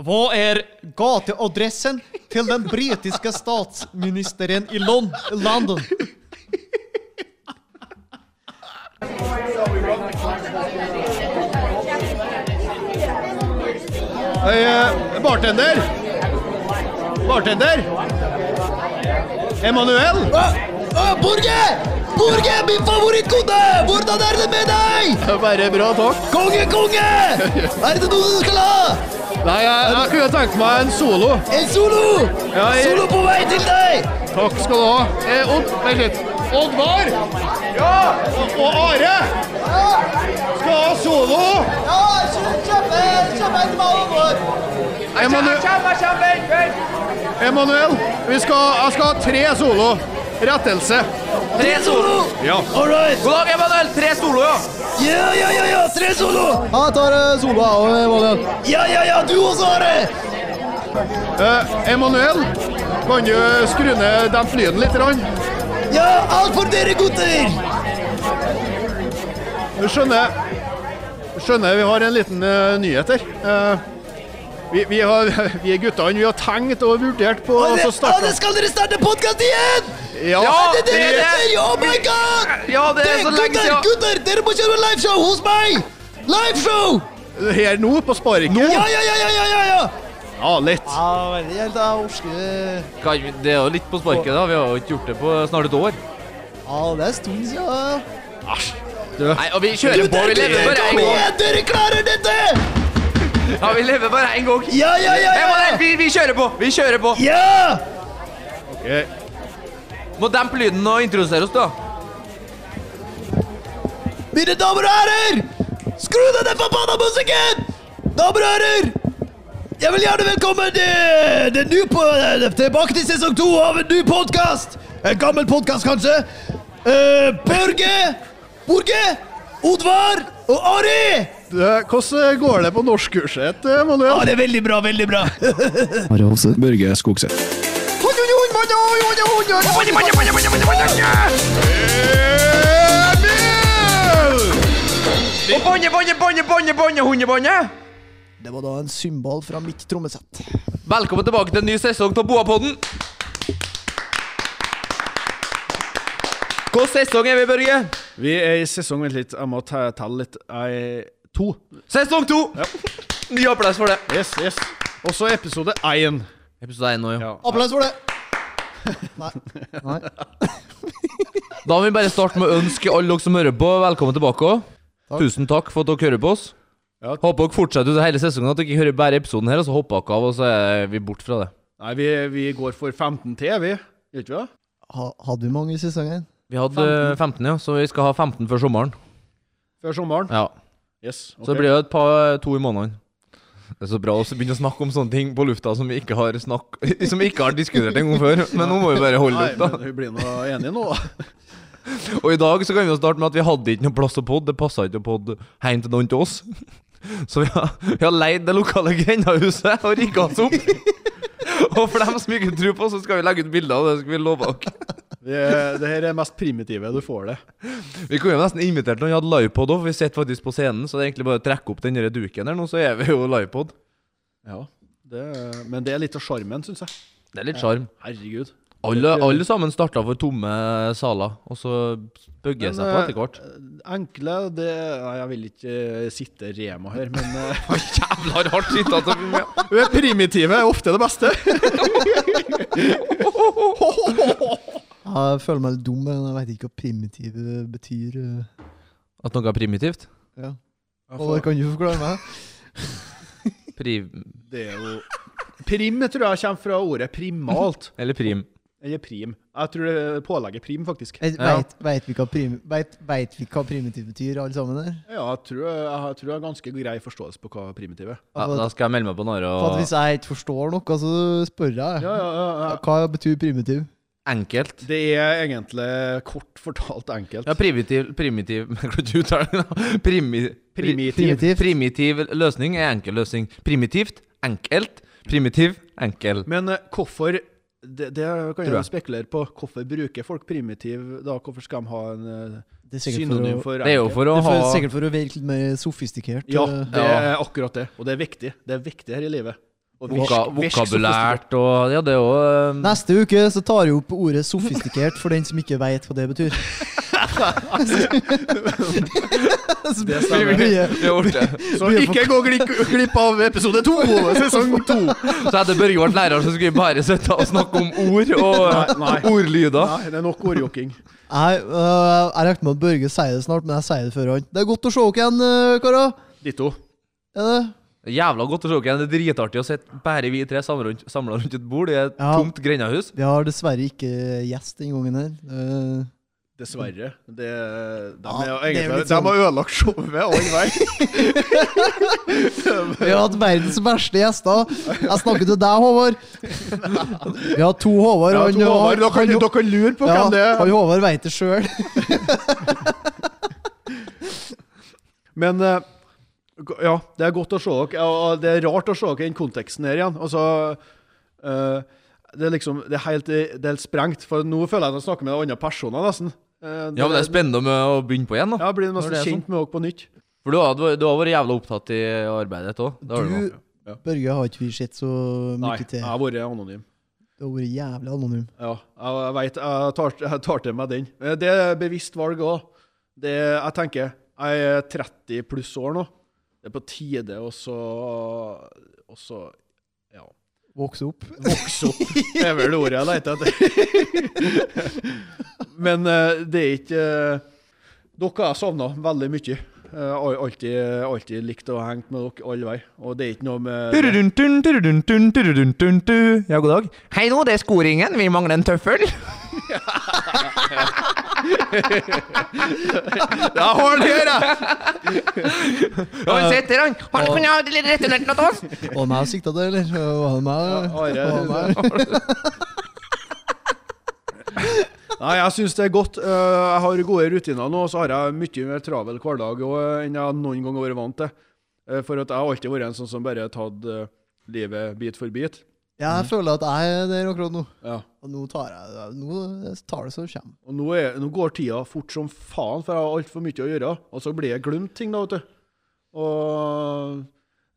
Hva er gateadressen til den britiske statsministeren i Lon London? Hei, eh, bartender! Bartender! Emanuel? Borge! Borge, min favorittkode! Hvordan er det med deg? Bare bra, takk. Konge, konge! Er det noe du skal ha? Nei, jeg, jeg kunne tenkt meg en solo. En solo! Ja, jeg- Solo på vei til deg! Takk skal du ha. Eh, Odd, vent litt. Oddvar? Ja! Og, og Are? Skal ha solo? Ja, kjempe! en til Emanu Emanuel, vi skal, jeg skal ha tre solo. Rettelse. Tre solo! Ja. All right. God dag, Emanuel. Tre solo, ja. Ja, ja, ja, ja, tre solo! Han tar uh, solo, av Emanuel. Ja, ja, ja, du også, Are! Uh, Emanuel, kan du skru ned den flyen litt? Rann? Ja, alt for dere gutter! Du skjønner, skjønner vi har en liten uh, nyhet her. Uh, vi, vi, har, vi guttene vi har tenkt og vurdert på Og å starte så starte alle skal dere starte podkast igjen! Ja, Ja, det, det det- etter? Oh my god! Ja, det er så lenge siden. gutter, dere må kjøre liveshow hos meg! Liveshow! her nå på Sparket. Ja, ja, ja, ja, ja, ja, ja! Ja, litt. Ja, veldig helt. da, orker Kan Det er jo litt på sparket, da. Vi har jo ikke gjort det på snart et år. Ja, det er en stund siden. Æsj. Du. Nei, og vi kjører på. Vi lever bare én en gang. igjen, dere klarer dette! Ja, vi lever bare en gang. Ja, ja, ja, ja! vi, vi kjører på. Vi kjører på. Ja! Ok. Må dempe lyden og introdusere oss, da. Mine damer og herrer! Skru ned den forbanna musikken! Damer og herrer! Jeg vil gjerne velkommen til, til på, tilbake til sesong to av en ny podkast. En gammel podkast, kanskje. Uh, Børge, Borge, Oddvar og Ari. Hvordan går det på norskkurset, eh, Ja, det er veldig bra, veldig bra. Ari Holse, Børge Skogseth. Det var da en symbol fra mitt trommesett. Velkommen tilbake til en ny sesong av Boapodden. Hvilken sesong er vi, Børge? Vi er i sesong Vent litt, jeg må te- telle litt. Jeg, to. Sesong to. Ny applaus for det. Yes, yes. Og så episode én. Episode 1 nå, ja. Ja. Applaus for det! Nei. Nei. Da må vi bare starte med å ønske alle dere som hører på, velkommen tilbake Takk. Tusen takk for at dere hører på oss. Ja. Håper dere fortsetter ut hele sesongen, at dere ikke hører bare episoden her, og så hopper dere av, og så er vi bort fra det. Nei, vi, vi går for 15 til, vi. Gjør ikke vi det? Ha, hadde vi mange i sesongen? Vi hadde 15, ja, så vi skal ha 15 før sommeren. Før sommeren? Ja, Yes. Så det blir jo et par, to i måneden. Det er så bra å begynne å snakke om sånne ting på lufta som vi ikke har, snakk, som vi ikke har diskutert en gang før. Men nå må vi bare holde lufta. Nei, men vi blir nå enige nå. Og i dag så kan vi jo starte med at vi hadde ikke noe plass til pod. Det passa ikke å pod hjem til noen til oss. Så vi har, vi har leid det lokale grendahuset og rigga oss opp. Og for dem som ikke tror på oss, så skal vi legge ut bilder av det. skal vi love dere. Det, er- det her er mest primitive. Du får det. Vi kunne jo nesten invitert noen. Vi hadde livepod òg, for vi sitter faktisk på scenen. Så det er egentlig bare å trekke opp den duken her nå, så er vi jo livepod. Ja. Det, men det er litt av sjarmen, syns jeg. Det er litt sjarm. Herregud. Alle, alle sammen starta for tomme saler, og så bygger det seg på eh, etter hvert. Enkle det Nei, jeg vil ikke eh, sitte Rema her, men eh, Jævla rart sitte er primitive er ofte det beste. Jeg føler meg litt dum, men jeg vet ikke hva primitiv betyr. eh. At noe er primitivt? Ja. Og det kan du forklare meg? Prim... Det er jo Prim tror jeg kommer fra ordet primalt. Eller prim. Eller prim. Jeg tror det pålegger prim, faktisk. Vet, Ja. vet, vet, vi prim, vet, vet vi hva primitiv betyr, alle sammen der? Ja, jeg tror jeg, tror jeg har ganske grei forståelse på hva primitiv er. Ja, da skal jeg melde meg på Nara. Og hvis jeg ikke forstår noe, så spør jeg. Ja, ja, ja, ja. Hva betyr primitiv? Enkelt. Det er egentlig kort fortalt enkelt. Ja, primitiv Primitiv Jeg klarer ikke å uttale det. nå. Primi, Primitiv. Primitiv løsning er enkel løsning. Primitivt, enkelt. Primitiv, enkel. Men eh, hvorfor det, det kan jeg jeg. spekulere på. Hvorfor bruker folk primitiv da? Hvorfor skal de ha en eh, Det er sikkert for å, synonym for Det er jo for å ha sikkert for å virke litt mer sofistikert. Ja, eh. det Ja. er akkurat det. Og det er viktig. Det er viktig her i livet. Og Voka, vokabulært og Ja, det er jo eh, Neste uke så tar jeg opp ordet 'sofistikert' for den som ikke veit hva det betyr. Det stemmer. Mye. vi har gjort det. Så ikke gå glipp, glipp av episode to, sesong to. Så hadde Børge vært lærer, så skulle vi bare sitte og snakke om ord og Nei, nei. ordlyder. Nei, det er nok ordjokking. Nei, uh, jeg regner med at Børge sier det snart, men jeg sier det før han. Det er godt å se dere igjen, øh, karer. Ditto. Er det? Jævla godt å se dere. Det er dritartig å sitte bare vi tre samla rundt, samlet rundt et bord i et Ja. tomt grendahus. Vi har dessverre ikke gjest den gangen her. Øh, Dessverre. Det, de, Ja, er, det er jo egentlig, litt de sånn- har ødelagt showet all vei. Vi har hatt verdens verste gjester. Jeg snakker til deg, Håvard. Vi har to Håvard. Ja, to han- Håvard, dere, kan, han- dere kan lure på ja, hvem det er. han Håvard veit det sjøl. Men eh, ja, det er godt å se dere. og Det er rart å se dere i den konteksten her igjen. Altså, eh, det er liksom Det er helt, det er helt sprengt. For nå føler jeg at jeg snakker med andre personer, nesten. Eh, Ja, men det er spennende med å begynne på igjen, da. Ja, blir nesten det er sånn. kjent med dere på nytt. For du har, du har vært jævla opptatt i arbeidet ditt òg. Du, Ja. Børge, har ikke vi sett så mye Nei, mye jeg har vært anonym. Du har vært jævlig anonym. Ja, jeg, jeg veit. Jeg, tar- jeg tar til meg den. Eh, Det er bevisst valg òg. Jeg tenker Jeg er 30 pluss år nå. Det er på tide å så Ja. Vokse opp. Vokse opp. Det er vel ordet jeg leter etter. Men eh, det er ikke eh, Dere har jeg savna veldig mye. Jeg alltid, alltid likt å henge med dere all vei. Og det er ikke noe med. Ja, god dag. Hei nå, det er skoringen. Vi mangler en tøffel. Ja, å gjøre! jeg! Han sitter, han. Han kunne ha returnert noe til oss. Var det meg som sikta det, eller? Var det meg? Are. Var det meg? Nei, jeg syns det er godt. Eh, Jeg har gode rutiner nå, og så har jeg mye mer travel hverdag enn jeg noen gang har vært vant til. Eh, For at jeg har alltid vært en sånn som bare har tatt eh, livet bit for bit. Jeg føler at jeg er der akkurat nå. Ja. Og nå tar jeg Nå tar det som det kommer. Og nå, er, nå går tida fort som faen, for jeg har altfor mye å gjøre. Og så blir jeg glemt ting, da, vet du. Og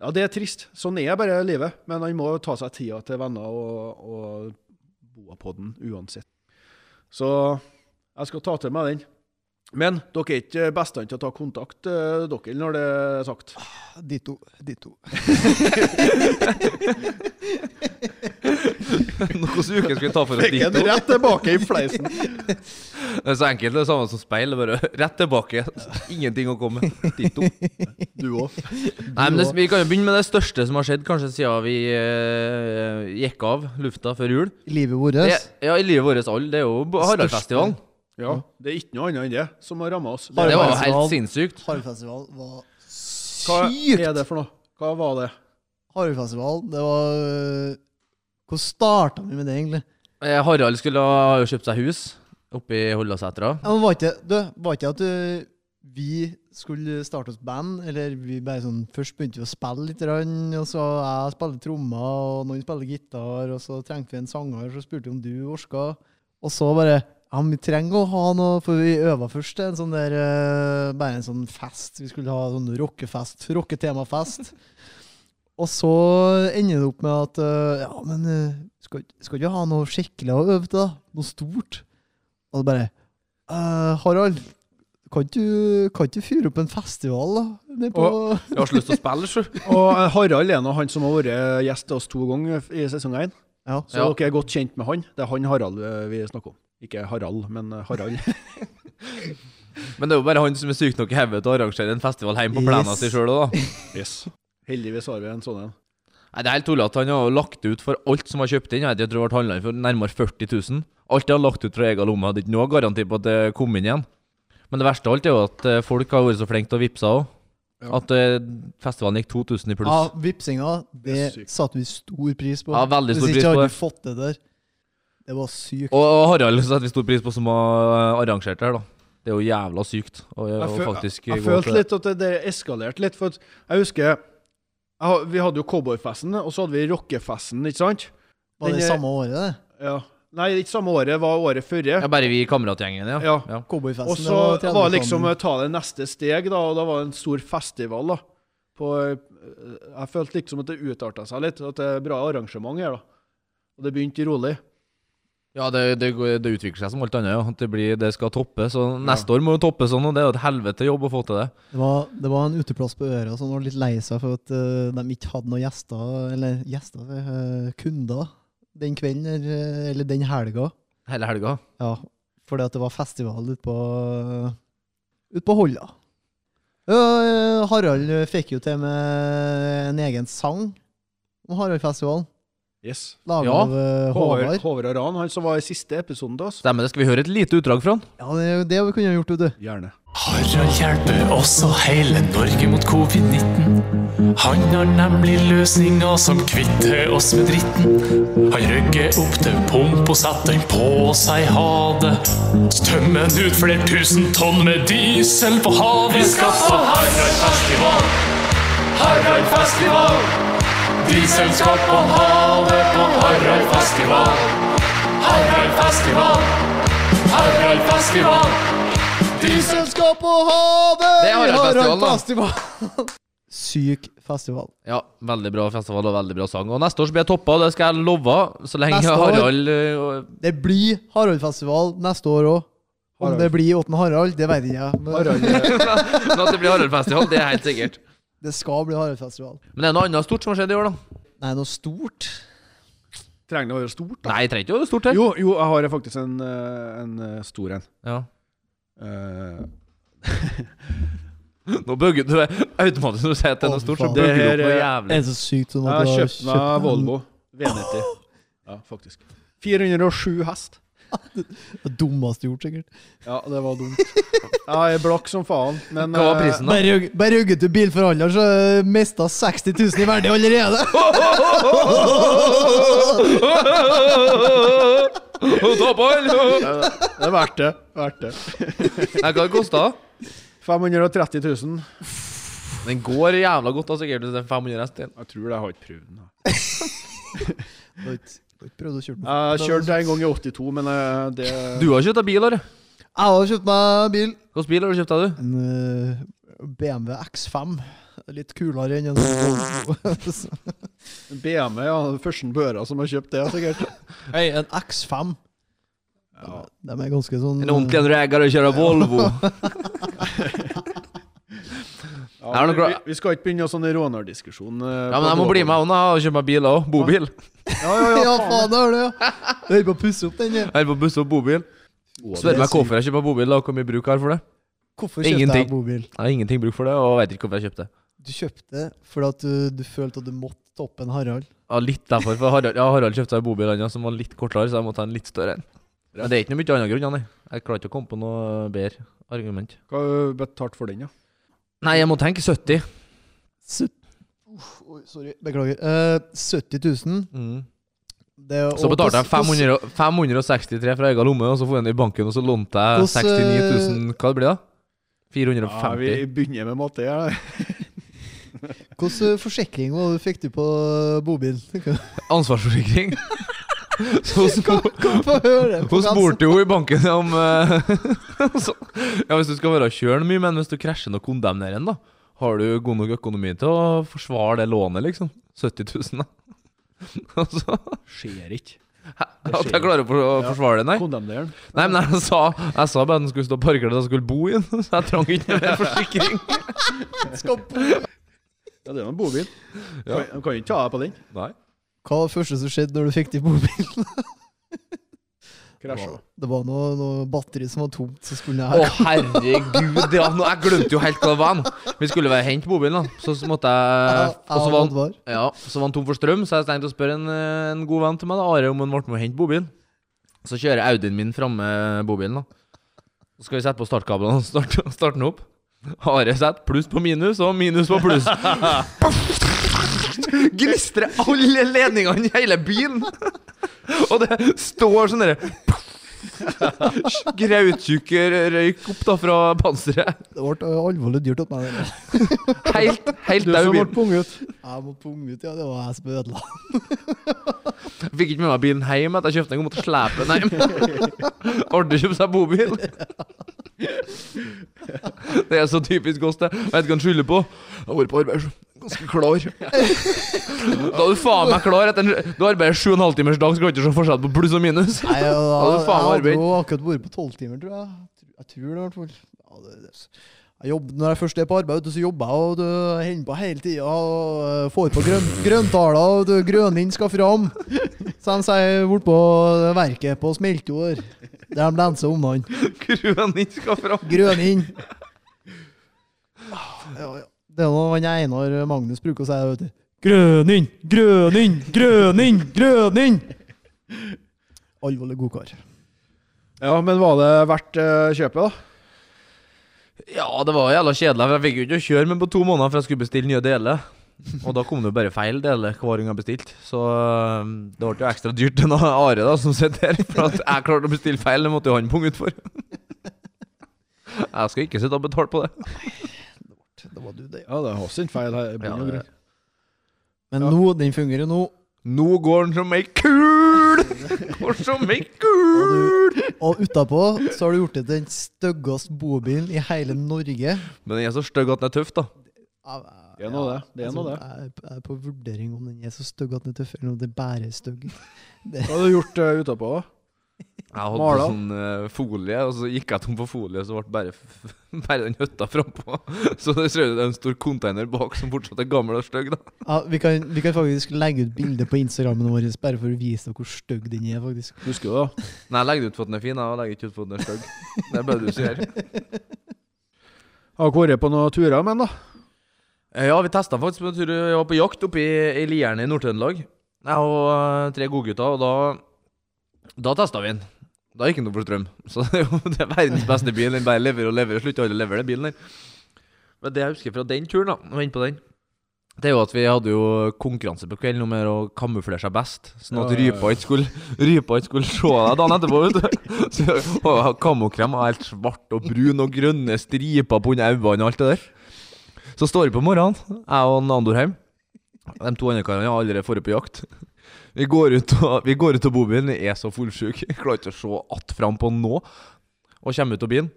Ja, det er trist. Sånn er bare livet. Men han må ta seg tida til venner og, og bo på den uansett. Så jeg skal ta til meg den. Men dere er ikke bestene til å ta kontakt, eh, dere, når det er sagt. Ditto. Ditto. Noen uker skal vi ta for oss Fikk en rett tilbake i fleisen. Det er så enkelt. Det er samme som speil. Bare rett tilbake. Ingenting å komme med. Ditto. Du òg. Vi kan jo begynne med det største som har skjedd, kanskje siden vi uh, gikk av lufta før jul. I Livet vårt. Ja, i livet vårt alle. Det er jo Haraldfestivalen. Ja, det er ikke noe annet enn det som har ramma oss. Det, Det var jo helt sinnssykt. Harefestival var sykt! Hva er det for noe? Hva var det? Harefestival, det var øh, Hvor starta vi med det, egentlig? Eh, Harald skulle ha kjøpt seg hus oppe i Hollasetra. Ja, men var ikke, du, var ikke at du, vi skulle starte oss band, eller vi bare sånn Først begynte vi å spille litt, og så jeg spilte trommer, og noen spilte gitar, og så trengte vi en sanger, så spurte vi om du orka. Og så bare Ja, men vi trenger å ha noe, for vi øva først en sånn der øh, Bare en sånn fest. Vi skulle ha sånn rockefest, rocketemafest. Og så ender det opp med at øh, Ja, men øh, skal, skal ikke ha noe skikkelig å øve til, da? Noe stort? Og det bare uh, Harald, kan du, kan ikke du fyre opp en festival, da? På Jeg har så lyst til å spille, sjø. Og eh, Harald er nå han som har vært gjest til oss to ganger i sesong én. Ja. Så Ja. dere er godt kjent med han. Det er han Harald eh, vi snakker om. Ikke Harald, men eh, Harald. Men det er jo bare han som er syk nok i hodet til å arrangere en festival hjemme på plenen Yes. sin sjøl òg, da. yes. Heldigvis har vi en sånn en. Nei, Det er helt tullete. Han har lagt ut for alt som har kjøpt inn. Jeg ikke, tror det ble handla for nærmere 40 000. Alt det har lagt ut fra egen lomme, hadde ikke noe garanti på at det kom inn igjen. Men det verste av alt er jo at eh, folk har vært så flinke til å vippse òg. Ja. At eh, festivalen gikk 2000 i pluss. ja, Vipsinga, det Det satte vi stor pris på. Ja, veldig stor Hvis pris ikke på hadde vi fått det der. Det var sykt. Og, Harald setter vi stor pris på som har arrangert det her, da. Det er jo jævla sykt. Og, Jeg, og føl- faktisk jeg følte litt at det, det eskalerte litt. For at jeg husker jeg, Vi hadde jo cowboyfesten, og så hadde vi rockefesten, ikke sant? Var det den- samme året, det? Ja. Nei, ikke samme året, var året før. Ja, bare vi i kameratgjengen, ja. Ja. ja. Cowboyfesten. Og så 30 var det liksom ta det neste steg, da, og da var det en stor festival. da. på eh, Jeg følte liksom at det utarta seg litt. At det er bra arrangement her, da. Og det begynte rolig. Ja, det, det, det utvikler seg som alt annet. Ja. Det, blir, det skal toppe. Så neste år må jo toppe sånn, og det er jo et helvete jobb å få til det. Det var, det var en uteplass på Øra som var litt lei seg for at uh, de ikke hadde noen gjester, eller gjester, uh, kunder, den kvelden eller, eller den helga. Hele helga. Ja, fordi at det var festival ute på, ut på Holla. Ja, eh, Harald fikk jo til med en egen sang om Haraldfestivalen. Yes. Laget Ja, av eh, Håvard, Håvard. Aran, han som var i siste episoden til oss. Stemmer det. Skal vi høre et lite utdrag fra han? Ja, det det vi kunne gjort, du. Gjerne. Harald hjelper også hele Norge mot covid-19. Han har nemlig løsninger som kvitter oss med dritten. Han rygger opp til pump og setter den på seg ha det. Stømmer den ut flere tusen tonn med diesel på havet. Vi skal få Harald festival! Haraldfestival! Diesel skal på havet på Harald Festival Harald Festival skal på havet! Det er da. Haraldfestival. Syk festival. Ja, veldig bra festival og veldig bra sang. Og neste år så blir jeg toppa, det skal jeg love. Så lenge Neste? Harald øh, og- Det blir Haraldfestival neste år òg. Om det blir Åtten Harald, det vet ikke jeg. Men Harald, eh, Men at det blir Haraldfestival, det er helt sikkert. Det skal bli Haraldfestival. Men det er noe annet stort som har skjedd i år, da? Nei, noe stort. trenger det å være stort, da? Nei, trenger ikke å være stort her. Jo, jo, jeg har faktisk en, eh, en eh, stor en. Ja. Uh, Nå bøgger du automatisk når du sier at det er noe stort, så faen. bøgger du opp noe Det jævlig. er så sykt sånn jeg at har du har kjøpt meg en- Volvo V90. Ja, faktisk. 407 hest. Det dummeste gjort, sikkert. Ja, det var dumt. Jeg er blakk som faen, men Hva var prisen, da? Bare Bare rugget du bilforhandler, så mista 60 000 i verdi allerede. Det er verdt det. Verdt det. Nei, Hva det 530 000. Den går jævla godt, da, sikkert, den er 500 hester. Jeg tror det, jeg har ikke prøvd den. Du har ikke prøvd å kjøre den? Jeg kjørte en gang i 82, men eh, det Du har kjøpt deg bil, Are. Jeg har kjøpt meg bil. Hvilken bil har du kjøpt deg, du? En eh, BMW X5. Litt kulere enn en BMW, ja. Første børa som har kjøpt det, sikkert. Hei, en X5. Ja. De er ganske sånn En ordentlig ragger og kjører Volvo. Ja, vi, vi, skal ikke begynne sånn rånerdiskusjon. eh, Ja, men jeg må bli med òg, og kjøpe meg bil òg. Bobil. Ja, ja, Ja, ja, faen, det har du, ja. Jeg holder på å pusse opp den. Jeg på pusse opp bobil. Spør meg hvorfor jeg kjøper bobil, og Hvor mye bruk jeg har for det. Hvorfor kjøpte Ingenting. jeg bobil? Jeg har ingenting bruk for det, og vet ikke hvorfor jeg kjøpte det. Du kjøpte fordi at du, du følte at du måtte toppe en Harald. Ja, litt derfor. For Harald, ja, Harald kjøpte seg bobil han, som var litt kortere, så jeg måtte ha en litt større en. Men det er ikke noe mye annet grunn, nei. Jeg klarer ikke å komme på noe bedre argument. Hva har du betalt for den, ja? Nei, jeg må tenke 70. Sytt- Uff, oi, sorry. Beklager. Eh, 70 000. Mm. Det er- Så betalte jeg hvordan- 500, og- 563 fra egen lomme, og så får jeg den i banken, og så lånte jeg Hvordan, 69 000 Hva det blir det da? ja vi begynner med matte. her. Hvordan forsikring var det du fikk du på bobil? Ansvarsforsikring. Så spor- Få høre. Hun spurte jo i banken om eh, så, Ja, Hvis du skal være kjølen mye, men hvis du krasjer og kondemnerer en, da Har du god nok økonomi til å forsvare det lånet, liksom? 70 000, da. Altså, Skjer ikke. At jeg klarer å for- å forsvare det, nei? Kondemneren. Nei, men jeg sa, jeg sa bare at den skulle stå parkert og jeg skulle bo i den, så jeg trang ikke mer forsikring. Ja, det er en bobil. Du Kan, kan ikke ta deg på den. Nei. Hva var det første som skjedde når du fikk til bobilen? Krasja. Det var noe, noe batteri som var tomt, så skulle jeg Å, herregud. Ja, nå, jeg glemte jo helt hva det var. nå. Vi skulle være hente bobilen, da. Så, så måtte jeg Og så var, han- ja, så var han tom for strøm, så jeg tenkte å spørre en, en god venn til meg, da, Are, om han ble med å hente bobilen. Så kjører Audien min framme bobilen, da. Så skal vi sette på startkablene og starte, starte den opp. Are setter pluss på minus og minus på pluss. Gnistrer alle ledningene i hele byen! Og det står sånn derre Grauttjukk røyk opp da fra panseret. Det ble alvorlig dyrt opp meg. Helt, helt Du som ble punget. Jeg måtte punge ut, ja. Det var jeg som ødela. Jeg Fikk ikke med meg bilen hjem etter jeg kjøpte den. Jeg måtte slepe den hjem. Artig å kjøpe seg bobil. Det er så typisk oss, det. Vet ikke hva han skylder på? Jeg har vært på arbeid, så ganske klar. Da er du faen meg klar. Etter en, du arbeider sju og en halv timers dag, så skal du ikke se forskjell på pluss og minus. Nei, jeg, Ja, da, da du faen jeg jo akkurat vært på tolv timer, tror jeg. Jeg tror det, i hvert fall. Ja, det, det. Jeg jobber, når jeg først er på arbeid, så jobber jeg og du holder på hele tida og eh, får på grøn, grøntaler, og du, grønning skal fram. Så de sier bortpå verket på Smeltjord, de lenser om han. Grønning skal fram. Grønning. Ja, ja. Det er noe han Einar Magnus bruker å si, vet du. Grønning, grønning, grønning, grønning! Alvorlig god kar. Ja, men var det verdt eh, kjøpet, da? Ja, det var jævla kjedelig. for Jeg fikk jo ikke å kjøre men på to måneder, for jeg skulle bestille nye deler. Og da kom det jo bare feil deler hver gang jeg bestilte. Så øh, det ble jo ekstra dyrt enn Are da, som sitter her. For at jeg klarte å bestille feil, det måtte jo han punge ut for. Jeg skal ikke sitte og betale på det. Det var du, det. Ja, det har en feil her. Ja, det... Men Ja. Nå, den fungerer nå. Nå går den som ei kul! Går som ei kul! Og utapå så har du gjort det til den styggeste bobilen i hele Norge. Men den er så stygg at den er tøff, da. Det er noe det. Det er noe det. Jeg er- jeg er på vurdering om den er så stygg at den er tøff, eller om den bare er stygg. Hva har du gjort uh, utapå? Jeg hadde Mala. sånn uh, folie, og så gikk jeg tom for folie, så ble bare, bare den høtta frampå. Så det ser ut som en stor container bak som fortsatt er gammel og stygg, da. Ja, vi, kan, vi kan faktisk legge ut bilde på Instagrammen vår bare for å vise deg hvor stygg den er, faktisk. Husker du det? Nei, jeg legger ut for at den er fin, jeg legger ikke ut for at den er stygg. Det er bare du sier. Har vært på noen turer med den, da? Eh, Ja, vi testa faktisk på en tur. Jeg var på jakt oppe i, i Lierne i Nord-Trøndelag. Jeg og eh, tre godgutter, og da Da testa vi den. Da gikk den opp for strøm. Så det er jo det er verdens beste bil. Den bare lever og lever. Slutter aldri å levere den bilen der. Men det jeg husker fra den turen, da, og er på den det er jo at vi hadde jo konkurranse på kvelden om å kamuflere seg best. Sånn at ja. rypa ikke skulle Rypa ikke skulle se deg dagen etterpå. vet du Så Kamokrem var helt svart og brun og grønne striper på under øynene og alt det der. Så står vi på morgenen, jeg og Nandorheim. De to andre karene har allerede dratt på jakt. Vi går ut vi går ut av bobilen, jeg er så fullsjuk. Klarer ikke å se att fram på nå. Og kommer ut av bilen.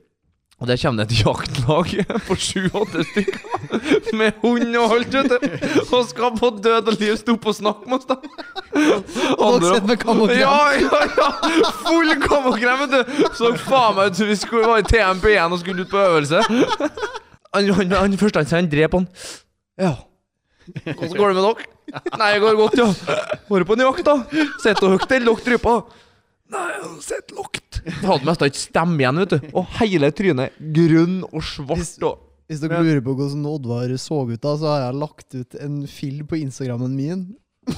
Og der kommer det et jaktlag på sju-åtte stykker med hund og alt, vet du. Og skal på død og liv stå opp og snakke med oss, da. Og dere sitter med kamokrem. Ja, ja, ja! Full kamokrem, vet du. Så faen meg ut som vi skulle være i TMP1 og skulle ut på øvelse. Han, han, han første han sier, han drep han. Ja. Hvordan går det med dere? Nei, det går godt, ja. Vært på en jakt, da. Sitter og høyt eller lukter rypa. Nei, jeg har sett Det Hadde mest ikke stemme igjen, vet du. Og hele trynet grønn og svart og Hvis dere lurer på hvordan Oddvar så ut da, så har jeg lagt ut en film på Instagrammen min.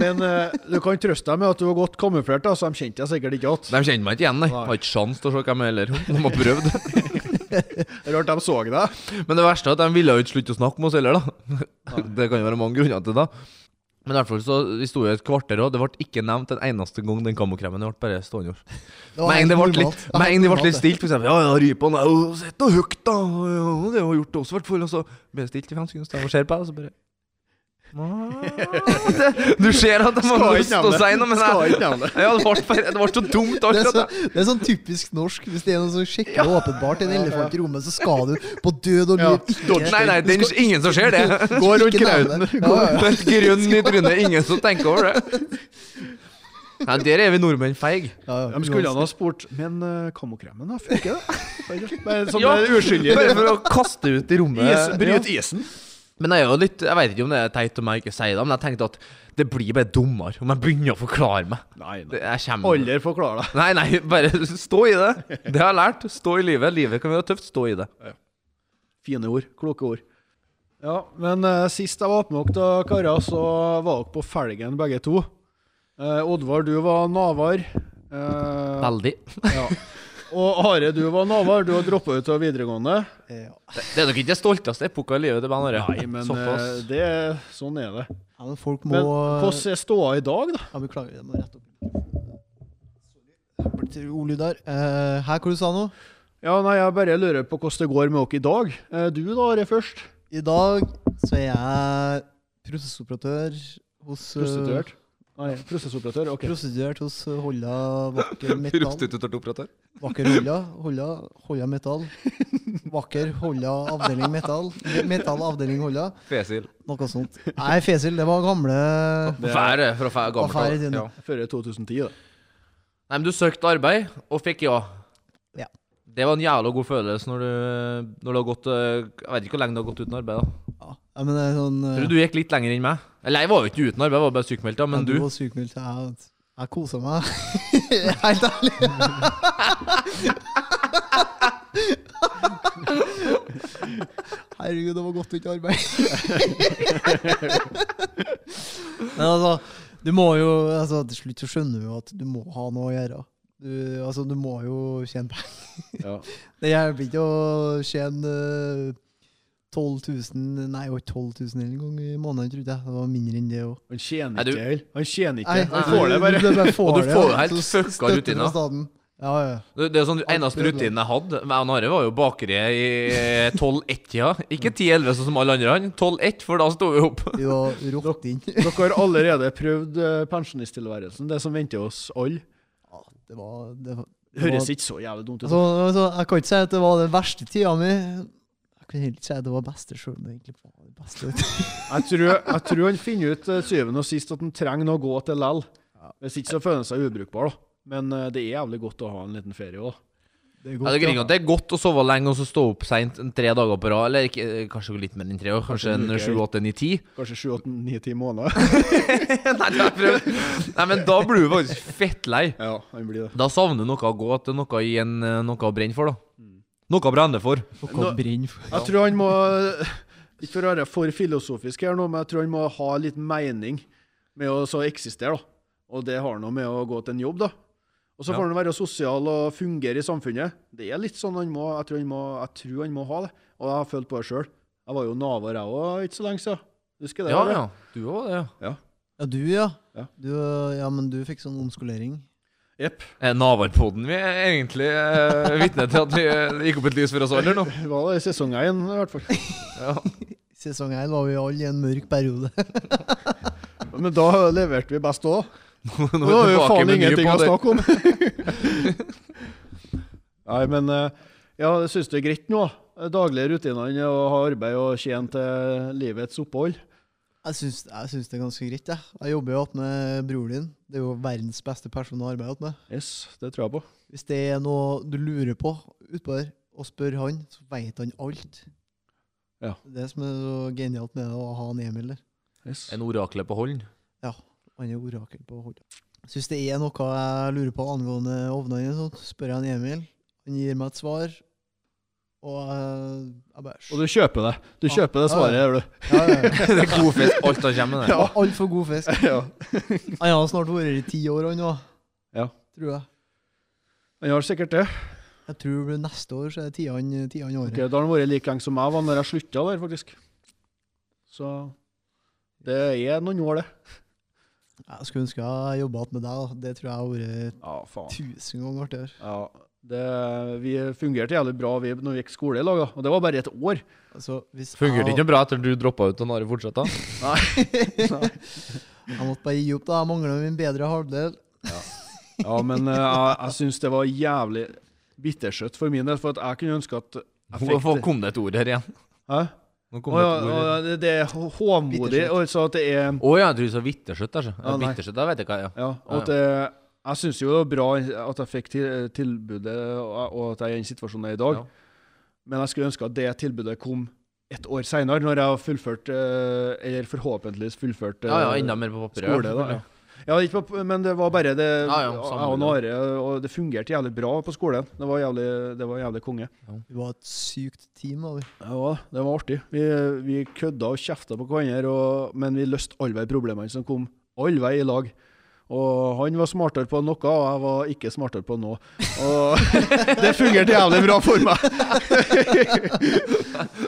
Men uh, du kan trøste deg med at du var godt kamuflert, da, så de kjente deg sikkert ikke igjen. De kjenner meg ikke igjen, nei. Nei. Har ikke sjans til å se hvem jeg er heller. De har prøvd. Rart de så deg. Men det verste er at de ville jo ikke slutte å snakke med oss heller, da. Det kan jo være mange grunner til det. da Men i hvert fall så Vi sto i et kvarter, og det ble ikke nevnt en eneste gang den kamokremen. Det ble bare stående. Det Med en det ble litt, det litt stilt, eksempel Ja, ja, jo sett og høyt, da. Det har gjort det også, i hvert fall. Og så ble det stilt i sekunder, og ser på deg, og så bare «Ah, det- Du ser at de har Skal lyst ikke til å nevne si noe, men Skal jeg, ikke nevne det. ja, det, det ble så dumt. Det er, så, det er sånn typisk norsk. Hvis det er noe sjekker skikkelig åpenbart en elefant i rommet, så skal du på død og Ja, liv ikke Nei, nei, det er ingen som ser det. Gå rundt ikke nevne krauten. det. Ja, ja. Helt grønn i trynet, ingen som tenker over det. Nei, Der er vi nordmenn feige. Ja, ja, De skulle han ha spurt Men uh, kamokremen, da? Funker det? Bare sånn Ja, uskyldig. Bare for å kaste ut i rommet. Is, bryt isen. Men jeg er jo litt Jeg vet ikke om det er teit om jeg ikke sier det, men jeg tenkte at det blir bare dummere om jeg begynner å forklare meg. Nei, nei. jeg kommer Aldri forklar deg. Nei, nei, bare stå i det. Det har jeg lært. Stå i livet. Livet kan være tøft. Stå i det. Fine ord. Kloke ord. Ja, men uh, sist jeg var med dere, karer, så var dere på felgen begge to. Uh, Oddvar, du var navar. Uh, Veldig. ja. Og Are, du var navar. Du har droppa ut av videregående. Ja. Det, det er nok ikke det stolteste epoka i livet til Ben Are. Nei, men eh, det, sånn er det. Ja, men folk må Men hvordan er ståa i dag, da? Ja, Beklager, jeg må rette opp. Til Olyd der. Eh, her, hva du sa nå? Ja, nei, Jeg bare lurer på hvordan det går med dere i dag. Eh, Du da, Are, først. I dag så er jeg prosessoperatør hos Prostituert. Nei, prosessoperatør. Ok. Prostituert hos Holla Vakker Metall. Prostituert operatør. Vakker Holla. Holla, Holla Metall. Vakker Holla avdeling Metall. Metall avdeling Holla. Fesil. Noe sånt. Nei, Fesil, det var gamle Fære fra Affære gammelt. i tiden. Ja. før 2010, da. Nei, men du søkte arbeid, og fikk ja. Ja. Det var en jævla god følelse når du, når du har gått eh, Jeg vet ikke hvor lenge du har gått uten arbeid. da Ja, ja, men det er sånn Uh, Tror du du gikk litt lenger enn meg? Eller jeg var jo ikke uten arbeid, jeg var bare sykemeldt, ja, men ja, du var sykemeldt. Jeg, jeg kosa meg. Helt ærlig. Herregud, det var godt å ikke arbeide. Men altså, du må jo altså, Til slutt så skjønner du at du må ha noe å gjøre. Du, altså, du må jo tjene penger. Ja. Det hjelper ikke å tjene eh, 12 000 Nei, ikke 12 000 engang i måneden, trodde jeg. Det var mindre enn det òg. Han tjener ikke, vel? Han tjener ikke. Nei, Han får det bare. Du, du bare får Og du får det, helt fucka rutina rutiner. Ja, ja. Det, det er sånn Eneste rutinen jeg hadde med Are, var jo bakeriet i 12-1-tida. Ikke 10-11 sånn som alle andre, han. 12-1, for da sto vi opp. Dere har allerede prøvd eh, pensjonisttilværelsen, det som venter oss alle. Ja, det var, det var, det Høres ikke så jævlig dumt ut. altså, altså, Jeg kan ikke si at det var den verste tida mi. Jeg kan heller ikke si at det var beste sjøl, men egentlig var det beste. Jeg tror, jeg tror han finner ut syvende og sist at han trenger noe å gå til likevel. Hvis ikke så føler han seg ubrukbar, da. Men eh, det er jævlig godt å ha en liten ferie òg. Det er Ja, det, er det er godt å sove lenge og så stå opp seint tre dager på rad. Eller ikke, kanskje litt mer enn tre år. Kanskje sju, åtte, ni, ti. Kanskje sju, åtte, ni, ti måneder. Nei, det har jeg. Nei, men da blir du faktisk fettlei. Ja, han blir det. Da savner du noe å gå til, noe, en, eh, noe å brenne for, da. Noe å brenne for. Noe å brenne for. Jeg tror han må Ikke for å være for filosofisk her nå, men jeg tror han må ha litt mening med å så eksistere, da. Og det har noe med å gå til en jobb, da. Og så Ja. får han være sosial og fungere i samfunnet. Det er litt sånn han må Jeg tror han må, jeg tror han må ha det. Og jeg har følt på det sjøl. Jeg var jo navar, jeg òg, ikke så lenge siden. Husker det? Ja, eller? ja. Du òg, ja. Ja, du, ja. Ja. Du, ja, men du fikk sånn omskolering. Jepp. Er Navarpoden vi er egentlig eh, vitne til at vi eh, gikk opp et lys for oss alle nå? Det var det i sesong én, i hvert fall. Ja. Sesong 1 var vi alle i en mørk periode. Men da leverte vi best òg. Nå Det er jo faen ingenting å snakke om. Nei, men eh, ja, jeg syns det er greit nå. da. Daglige rutinene å ha arbeid og tjene til livets opphold. Jeg syns, jeg syns det er ganske greit, jeg. Jeg jobber jo med broren din. Det er jo verdens beste person å arbeide med. Yes, det tror jeg på. Hvis det er noe du lurer på utpå der, og spør han, så vet han alt. Ja. Det er det som er så genialt med det, å ha en Emil der. Yes. En orakle på hånd. Han er orakel på hold. Syns det er noe jeg lurer på angående ovnene, så spør jeg han Emil. Han gir meg et svar, og jeg, bare Og du kjøper det. Du kjøper det svaret, ja. gjør du. Ja, ja, ja. det er god fisk. Alt han kommer med. det. Ja, Altfor god fisk. ja. Han har snart vært her i ti år, han òg. Ja. Tror jeg. Han har sikkert det. Jeg tror det blir neste år så er det tiende året. Okay, da har han vært like lenge som jeg var når jeg slutta der, faktisk. Så det er noen år, det. Jeg skulle ønske jeg jobba med deg. Det tror jeg har vært Ja, faen. tusen ganger artigere. Ja, det, vi fungerte jævlig bra vi, når vi gikk skole i lag, da. og det var bare et år. Altså, hvis Fungerte jeg- ikke bra etter du droppa ut og Nari fortsatte? Jeg måtte bare gi opp, da. Jeg mangla min bedre halvdel. Ja, men eh, jeg, jeg syns det var jævlig bittersøtt for min del, for at jeg kunne ønske at jeg fikk Hvorfor kom det et ord her igjen? Hæ? Nå kom Å, det ja, er håmodig. hovmodig, Bittersøtt. og så at det er Å ja, du sa vitterskjøtt. Altså. Ja, Ja, nei. vitterskjøtt, da vet jeg hva er. Ja, og at det, jeg syns jo det var bra at jeg fikk til, tilbudet, og, og at jeg er i den situasjonen jeg er i dag. Ja. Men jeg skulle ønske at det tilbudet kom et år seinere, når jeg har fullført, eh, eller forhåpentligvis fullført eh, Ja, ja, enda mer på papiret. skole. da. Ja, ikke på, men det var bare det Ja, ja, sammen, samme og Are, og det fungerte jævlig bra på skolen. Det var jævlig, det var jævlig konge. Vi var et sykt team. da, vi. Ja, det var artig. Vi, vi kødda og kjefta på hverandre, men vi løste alle problemene som kom, alle vei i lag. Og han var smartere på noe, og jeg var ikke smartere på noe. Og det fungerte jævlig bra for meg.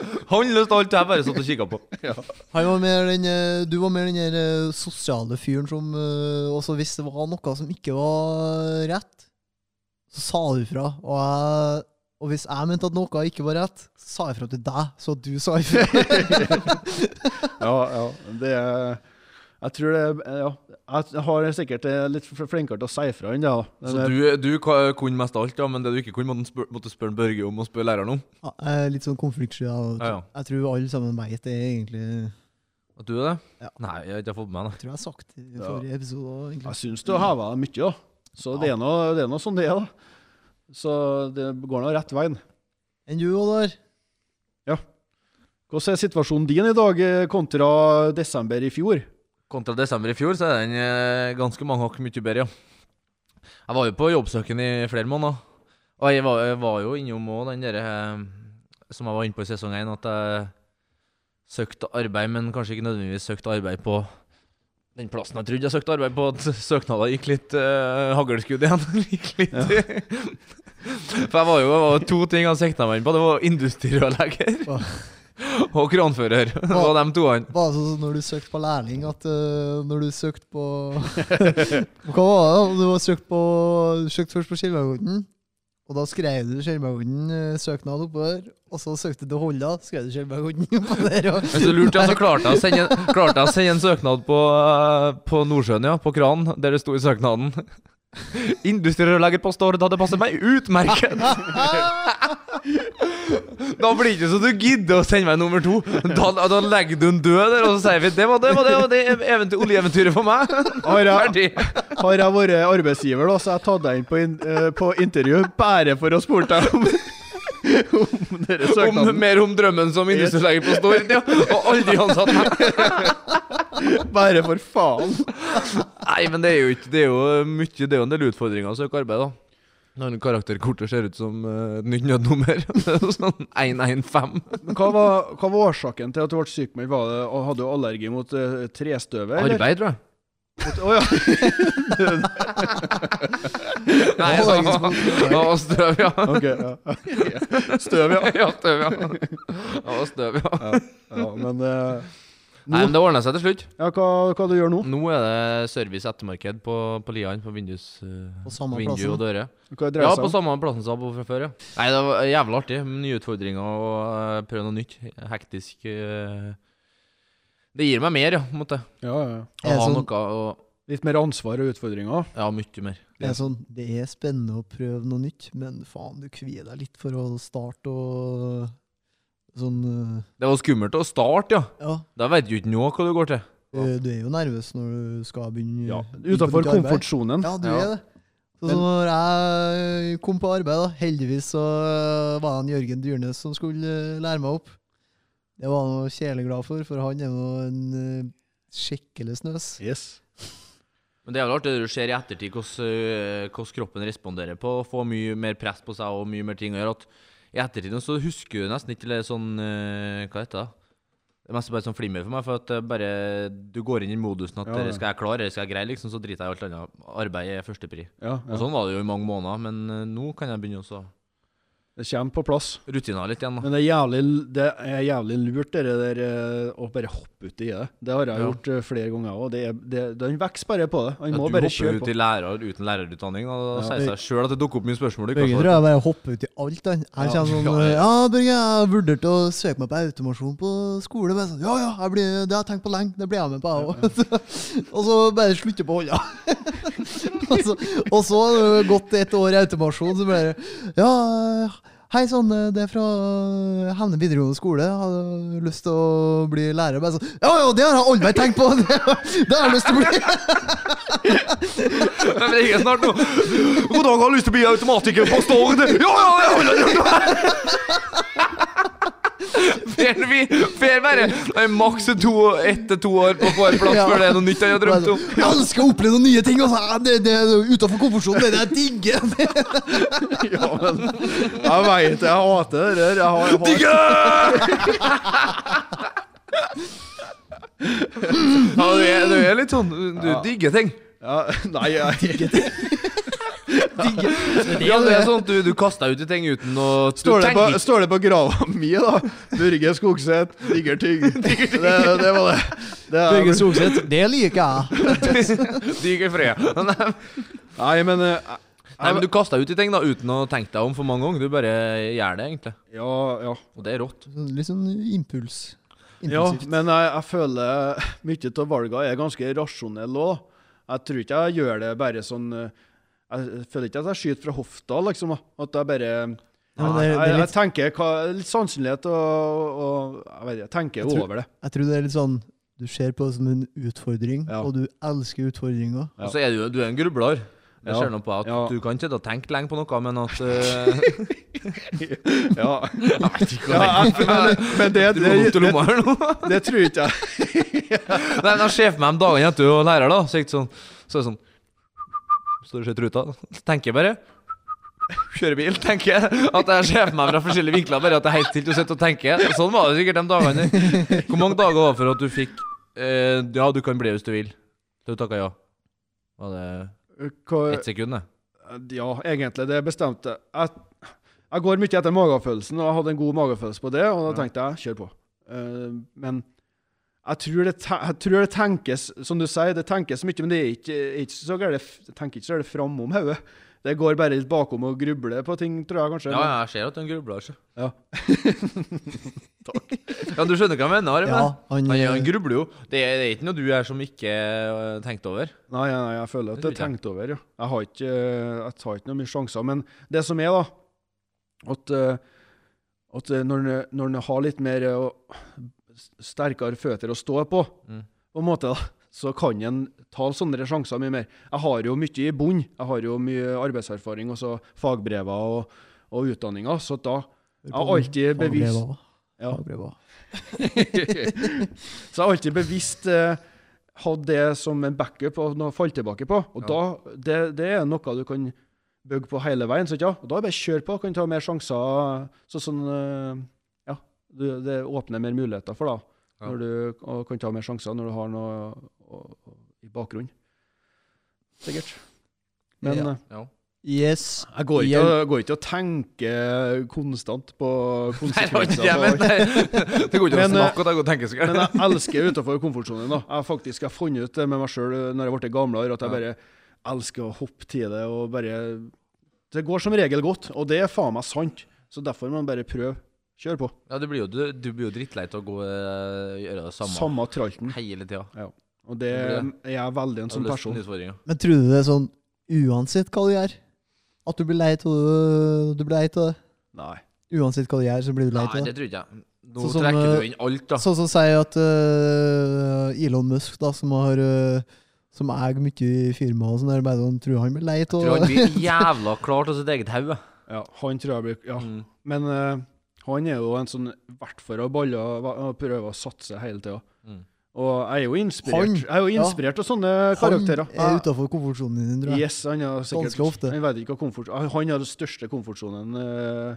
Han løste alt jeg bare satt og kikka på. Han var mer den, eh, du var mer den der eh, sosiale fyren som eh, også hvis det var noe som ikke var rett, så sa du fra. Og, jeg, og hvis jeg mente at noe ikke var rett, så sa jeg fra til deg, så du sa ifra. Ja, ja. Det Jeg tror det Ja. Jeg har sikkert eh, litt flinkere til å si fra enn det. da. Så eh, du, du ka- kunne mest alt, ja, men det du ikke kunne, måtte du spør- måtte spørre Børge om og spørre læreren om? Ja, er litt sånn konfliktsky. Ja, ja. Jeg tror alle sammen vet det, egentlig. At du er det? Ja. Nei, jeg har ikke fått med meg Jeg tror jeg har sagt det i forrige episode. òg, egentlig. Jeg syns du har heva deg mye, da. Så det er noe, det er noe sånn det er, da. Så det går nå rett veien. Enn du, Oddar? Hvordan er situasjonen din i dag eh, kontra desember i fjor? Kontra desember i fjor, så er den eh, ganske mange hakk mye bedre, ja. Jeg var jo på jobbsøken i flere måneder. Og jeg var, jeg var jo innom òg den derre eh, som jeg var inne på i sesong én, at jeg søkte arbeid, men kanskje ikke nødvendigvis søkte arbeid på den plassen jeg trodde jeg søkte arbeid på. At søknader gikk litt uh, haglskudd igjen. gikk litt For jeg var jo det var to ting jeg sikta meg inn på. Det var industrirørlegger og kranfører. Det var de toene. Var det sånn når du søkte på lærling, at uh, når du søkte på Hva var det? Du var søkt på, du søkte først på Skjelvågodden, og da skrev du Skjelvågodden eh, søknad oppover, og så søkte du Holla, skrev du Skjelvågodden på der. Og, Hvis du lurte, ja, så klarte jeg å sende, klarte jeg å sende en søknad på, eh, på Nordsjøen, ja, på Kran, der det sto i søknaden Industrirørlegger på Stord hadde passet meg utmerket! Da blir det ikke så du gidder å sende meg nummer to. Da, da legger du en død der, og så sier vi det var det, var det, var det eventyr, oljeeventyret for meg. Har jeg, har jeg vært arbeidsgiver, da, så har jeg tatt deg inn på, in, eh, på intervju bare for å spurt deg om, om dere Om, mer om drømmen som industrileger på Stord, ja. Og aldri ansatt meg. Bare for faen. Nei, men det er jo ikke Det er jo mye Det er jo en del utfordringer å søke arbeid, da. Når karakterkortet ser ut som eh, et nytt nødnummer. Er sånn 115. Men hva var, hva var årsaken til at du ble sykmeldt? Hadde du allergi mot uh, trestøvet? Arbeid, tror jeg. Å ja. Nei, det var, støv, ja. Ok, ja. Støv, ja. Ja, støv, ja. Var støv, ja. ja men eh, Nei, men det ordna seg til slutt. ja, hva, hva du gjør nå? Nå er det service ettermarked på, på Lian, på vindus, eh, På samme vindu plassen? og dører. Hva dreier Ja, på samme plassen som jeg var fra før, ja. Nei, det var jævlig artig. Nye utfordringer og uh, prøve noe nytt. Hektisk. Uh, Det gir meg mer, ja, på en måte. Ja, ja. Å ha sånn- noe og Litt mer ansvar og utfordringer. Ja, mye mer. Det er sånn, det er spennende å prøve noe nytt, men faen, du kvier deg litt for å starte og sånn uh, Det var skummelt å starte, ja. Ja, Da vet du ikke nå hva du går til. Ja. du er jo nervøs når du skal begynne Ja. Utafor komfortsonen. Ja, du Ja. er det. Så når jeg kom på arbeid, da, heldigvis så var det en Jørgen Dyrnes som skulle eh, lære meg opp. Det var han kjæleglad for, for han er jo en eh, skikkelig snøs. Yes. Men det er vel artig det du ser i ettertid hvordan, hvordan kroppen responderer på å få mye mer press på seg og mye mer ting å gjøre. At I ettertid så husker du nesten ikke det sånn øh, Hva heter det? Det er mest bare sånn flimmer for meg, for at bare, du går inn i modusen at Ja, ja. Skal jeg klare, eller skal jeg greie, liksom, så driter jeg i alt annet. Arbeid er førstepri. Ja, Og ja. sånn var det jo i mange måneder, men nå kan jeg begynne også Det kommer på plass. rutiner litt igjen. da. Men det er jævlig, det er jævlig lurt det der eh, å bare hoppe uti det. Det har jeg Ja. gjort eh, flere ganger òg. Det, den vokser bare på det. Han må du hopper ut i lærer uten lærerutdanning, og da Ja. sier seg sjøl at det dukker opp mye spørsmål du jeg Børge tror jeg bare hopper ut i alt. Han. Jeg Ja. kommer sånn Ja, Ja. Børge, jeg vurderte å søke meg på automasjon på skole. Men sånn, ja, ja, jeg blir, det har jeg tenkt på lenge. Det blir jeg med på, jeg òg. og så bare slutte på å holde. og så har det gått et år i automasjon, så bare Ja, hei sann, det er fra Hemne videregående skole. Jeg hadde lyst til å bli lærer. Bare sånn, ja, ja, det har jeg aldri tenkt på! Det, det har jeg lyst til å bli. Men det er snart nå. God dag, har lyst til å bli automatiker på Stord. Ja, ja, det har jeg gjort. Fer vi fer bare Nei, maks to, ett til to år på hver plass Ja. før det er noe nytt jeg har drømt om. Jeg elsker å oppleve noen nye ting. Altså. Det, det er utenfor komfortsonen. Det er det jeg digger. Ja, men jeg veit jeg hater det der. Jeg har, jeg har, Ja, du er, du er litt sånn Du digger ting. ja, Nei, jeg Ja, det er sånn at du, du kaster ut i ting uten å Står det, på, står det på grava mi, da? Børge Skogseth, digger ting. Det, det var det. det Børge Skogseth, det liker jeg. Digger fred. Nei, men Nei, men du kaster ut i ting da uten å tenke deg om for mange ganger. Du bare gjør det, egentlig. Ja, ja. Og det er rått. Litt sånn impuls. Ja, men jeg, jeg føler mye av valgene er ganske rasjonelle òg. Jeg tror ikke jeg gjør det bare sånn eh, Jeg føler ikke at jeg skyter fra hofta, liksom. At jeg bare Ja, det, er- det litt... jeg, tenker hva, litt sannsynlighet og, og Jeg vet ikke, jeg tenker Jeg tror- over det. jeg tror det er litt sånn Du ser på det som en utfordring, Ja. og du elsker utfordringer. Ja. Og så er du, du er en grubler. Jeg Ja. ser nå på at Ja. du kan sitte og tenke lenge på noe, men at uh... Ja, Jeg vet ikke ja hva jeg, men, men det, Du det, må gå til det, lomma her nå. det tror ikke jeg. Nei, jeg ser for meg om dagen etter å lærer, da, så, er det sånn, så du ser truta. Tenker jeg bare Kjører bil, tenker jeg. At jeg ser for meg fra forskjellige vinkler. Bare at jeg er helt stilt å sitte og tenke. Sånn var det sikkert de dagene. Hvor mange dager var det for at du fikk eh, Ja, du kan bli hvis du vil. Du takka ja. Var det ett sekund, det? Ja, egentlig. Det bestemte jeg. Jeg går mye etter magefølelsen, og jeg hadde en god magefølelse på det, og da tenkte jeg kjør på. Eh, men jeg tror, det, jeg tror det tenkes, som du sier, det tenkes mye, men det er ikke, er ikke så galt. Jeg tenker ikke så galt framom hodet. Det går bare litt bakom og grubler på ting, tror jeg kanskje. Ja, ja, jeg ser at du er grubler. Ikke? Ja. Takk. Ja, du skjønner hva jeg mener? Ja, han, Han, han grubler jo. Det er, det er ikke noe du er som ikke uh, tenkte over. Nei, nei, jeg føler at Det er tenkt over, ja. Jeg har ikke, jeg tar ikke noe mye sjanser. Men det som er, da, at, eh, at eh, når en- har litt mer eh, sterkere føtter å stå på, Mm. på en måte, da, så kan en ta sånne sjanser mye mer. Jeg har jo mye i bunn. Jeg har jo mye arbeidserfaring, også fagbrever og, og utdanninger, så da jeg har alltid bevisst Fagbrever, ja. Så jeg har alltid bevisst eh, hatt det som en backup og noe å falle tilbake på. Og da, det, det er noe du kan bygge på hele veien. Så ja, og da er det bare å kjøre på. Kan ta mer sjanser. Så sånn, eh, ja, du, det åpner mer muligheter for da. Ja. Når du og kan ta mer sjanser når du har noe og, og, i bakgrunnen. Sikkert. Men Ja. eh, Ja. Yes. jeg går ikke, jeg går ikke og tenker konstant på konsekvenser. men det, det går ikke Men, å snakke og tenke og tenke seg. Men jeg elsker utenfor komfortsonen. da. Jeg har faktisk har funnet ut det med meg sjøl når jeg ble gamlere, at jeg bare elsker å hoppe til det. og bare... Det går som regel godt, og det er faen meg sant. Så derfor må man bare prøve. Kjør på. Ja, du blir jo, du, du blir jo drittlei av å gå eh, gjøre det samme, Samme tralten. hele tida. Og det er jeg veldig en sånn person. Men tror du det er sånn uansett hva du gjør? At du blir lei av det? Du blir lei av det? Nei. Uansett hva du gjør, så blir du lei Nei, av det det? tror ikke jeg. Nå Sånn trekker du inn alt, da. Sånn som sier at uh, Elon Musk, da, som har uh, som eier mye i firmaet og sånn, der, bare sånn, tror han blir lei av Jeg tror han blir jævla klar til sitt eget hode. Ja, han tror jeg blir Ja. Mm. Men eh, han er jo en sånn vert for å balle og prøve å satse hele tida. Mm. Og jeg er jo inspirert Han- Jeg er jo ja. av sånne karakterer. Han er utafor komfortsonen din, tror jeg. Yes, han er sikkert Ganske ofte. Han vet ikke hva komfort Han er den største komfortsonen uh,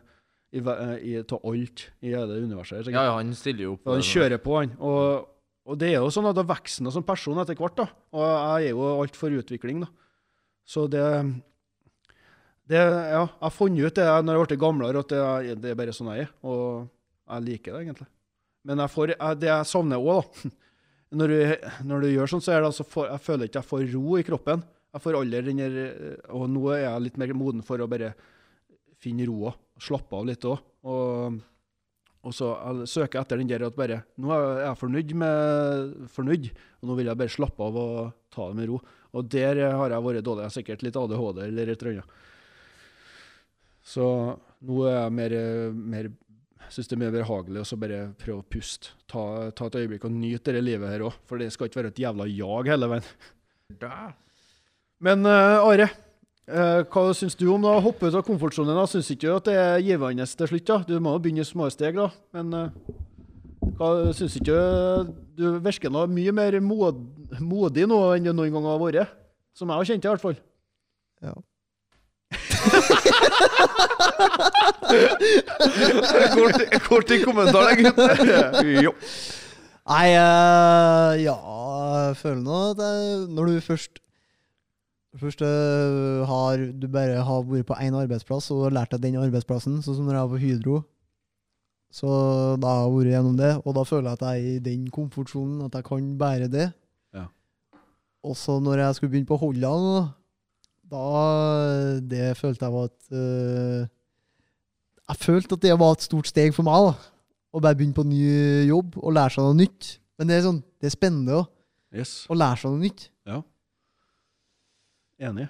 i, i, av alt i hele universet. Ja, ja, han stiller jo opp. Og han kjører på, han. Og, og det er jo sånn at da vokser han som person etter hvert. da. Og jeg er jo alt for utvikling, da. Så det det, ja, Jeg har funnet ut det når jeg har blitt gamlere, at det, det er bare sånn jeg er. Og jeg liker det, egentlig. Men jeg får, jeg, det jeg savner òg, da når du, når du gjør sånn, så er det altså for, jeg føler ikke jeg får ro i kroppen. Jeg får aldri den der Og nå er jeg litt mer moden for å bare finne roa. Slappe av litt òg. Og, og så jeg søker jeg etter den der at bare Nå er jeg fornøyd med fornøyd, og nå vil jeg bare slappe av og ta det med ro. Og der har jeg vært dårlig. Jeg har sikkert litt ADHD eller et eller annet. Så nå er jeg mer, mer syns det er mer behagelig å bare prøve å puste. Ta, ta et øyeblikk og nyte det livet her òg, for det skal ikke være et jævla jag hele veien. Men uh, Are, uh, hva syns du om å hoppe ut av komfortsonen? da? Syns ikke du at det er givende til slutt? da? Du må jo begynne i små steg, da. Men uh, hva syns ikke du virker nå mye mer mod, modig nå enn du noen gang har vært? Som jeg har kjent i hvert fall. Ja. Kort, kort i kommentaren, gutt. jo. Nei, uh, ja Jeg føler nå at jeg, når du først Først uh, har du bare har vært på én arbeidsplass og lært deg den arbeidsplassen, sånn som når jeg var på Hydro. Så da har jeg vært gjennom det, og da føler jeg at jeg er i den komfortsonen at jeg kan bære det. Ja. Og så når jeg skulle begynne på Holland, da Det følte jeg var et uh, Jeg følte at det var et stort steg for meg, da. Å bare begynne på ny jobb og lære seg noe nytt. Men det er sånn, det er spennende òg, Yes. å lære seg noe nytt. Ja. Enig.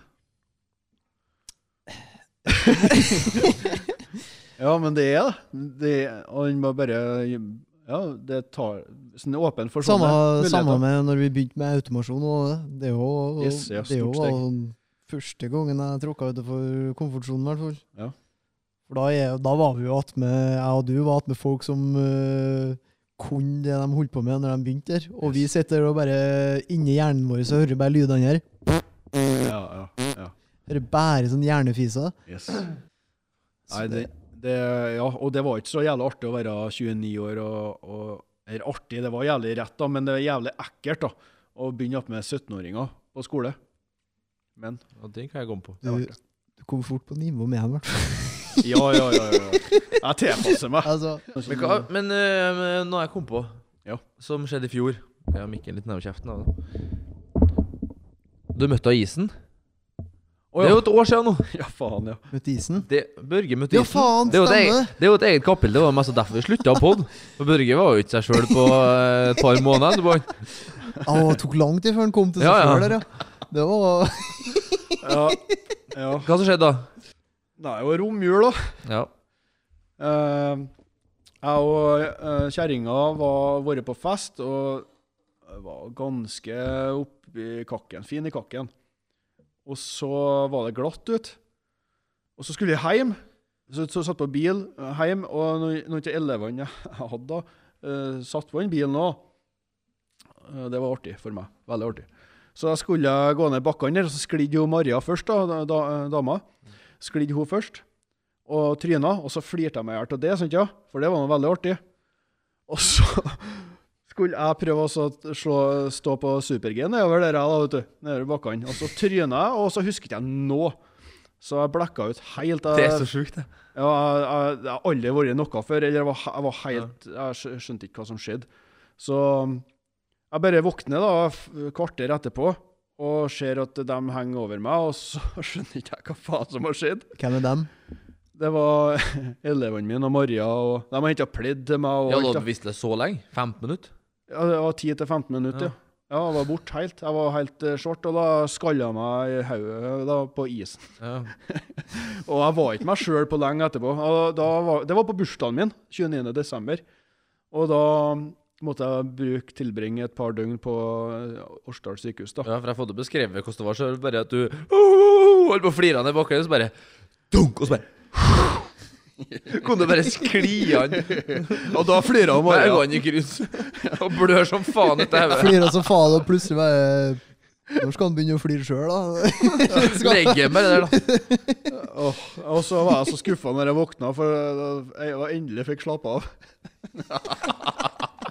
ja, men det er det. det. Og han må bare Ja, det tar sånn åpen for Samme, sånne samme muligheter. med når vi begynte med automasjon. Og det er jo, Yes, ja, det er jo stort steg. sånn første gangen jeg tråkka utenfor komfortsonen, i hvert fall. Ja. For da, er, da var vi jo attmed Jeg og du var attmed folk som uh, kunne det de holdt på med når de begynte der. Og vi sitter og bare inni hjernen vår så hører bare lydene her. Ja, ja, ja. Hører bare sånn hjernefiser. Yes. Så Nei, det, det, ja, og det var ikke så jævlig artig å være 29 år og, og Eller artig, det var jævlig rett, da, men det er jævlig ekkelt da, å begynne opp med 17-åringer på skole. Men Ja, den kan jeg komme på. Du, du kom fort på nivå med han, i hvert fall. Ja, ja, ja. ja. Jeg tilpasser meg. Altså, Men, hva, men øh, noe jeg kom på, Ja. som skjedde i fjor Jeg har Mikkel litt nærmere kjeften. av det. Du møtte isen? Å, Det er jo et år siden nå. ja, faen, ja. møtte isen. Det, Børge møtte Ja, isen. faen, det, er jo et eget, det er jo et eget kapittel. Det var mest derfor vi slutta å pod. For Børge var jo ikke seg sjøl på øh, et par måneder. etterpå. Det tok lang tid før han kom til seg Ja, ja. sjøl der, ja. Det var ja. ja. Hva som skjedde da? Det er jo romjul, da. Ja. Uh, jeg og uh, kjerringa var vært på fest og var ganske oppi kakken, fin i kakken. Og så var det glatt ut. Og så skulle jeg hjem. Så, så satt på bil eh, hjem, og noen av elevene jeg hadde da, uh, satt på den bilen òg. Det var artig for meg. Veldig artig. Så jeg skulle gå ned bakkene der, og så sklidde jo Maria først, da, da, da, dama. Sklidde hun først og tryna, og så flirte jeg meg i hjel av det, sant, ja? for det var noe veldig artig. Og så skulle jeg prøve å slå, stå på super-G nedover der, da, vet du, nedover bakkene. Og så tryna jeg, og så husket jeg nå. Så jeg blekka ut helt. Det er så sjukt, det. ja, jeg, jeg, jeg har aldri vært noe før, eller jeg var, jeg var helt Jeg skjønte ikke hva som skjedde. Så jeg bare våkner da, kvarter etterpå og ser at de henger over meg, og så skjønner ikke jeg hva faen som har skjedd. Hvem er dem? Det var elevene mine og Maria, og de har henta pledd til meg. Og Ja, du visste det så lenge? 15 minutter? ja, det var 10-15 minutter. Ja. Ja. ja, jeg var borte helt. Jeg var helt svart, short, og da skalla jeg meg i hodet på isen. Ja. Og jeg var ikke meg sjøl på lenge etterpå. Og da var, det var på bursdagen min, 29. desember. Og da måtte jeg bruke, tilbringe et par døgn på eh, Årsdal sykehus. da. Ja, for jeg har fått det beskrevet hvordan det var, så bare at du oh, holdt på å flire ned bakken, og så bare dunk, og så bare Kom det bare skli an Og da flirer han bare. øynene i grus og blør som faen etter hodet. Flirer som faen, og plutselig bare Når skal han begynne å flire sjøl, da? Legge meg der, da. Åh, og så var jeg så skuffa når jeg våkna, for jeg endelig fikk slappe av.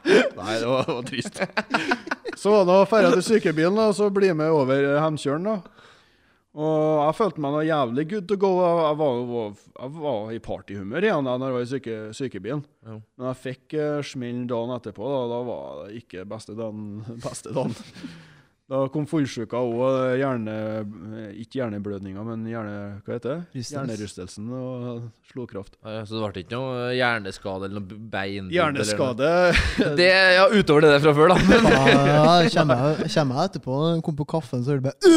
Nei, det var, det var trist. Så var det å dra til sykebilen og så bli med over Hemkjølen. da. Og jeg følte meg noe jævlig good to go. Jeg var, var, jeg var i partyhumør igjen da jeg var i syke, sykebilen. Ja. Men jeg fikk uh, smellen dagen etterpå. Da, da var det ikke beste dagen. Beste dagen. Da kom fullsjuka òg. Hjerne, ikke hjerneblødninga, men hjerne, hva heter det? Hjernerystelsen og slo kraft. Ja, så det ble ikke noe hjerneskade eller noe bein? Hjerneskade Det, ja, utover det der fra før, da. Men, Ja, kommer jeg, kommer jeg etterpå, kom på kaffen, så er det bare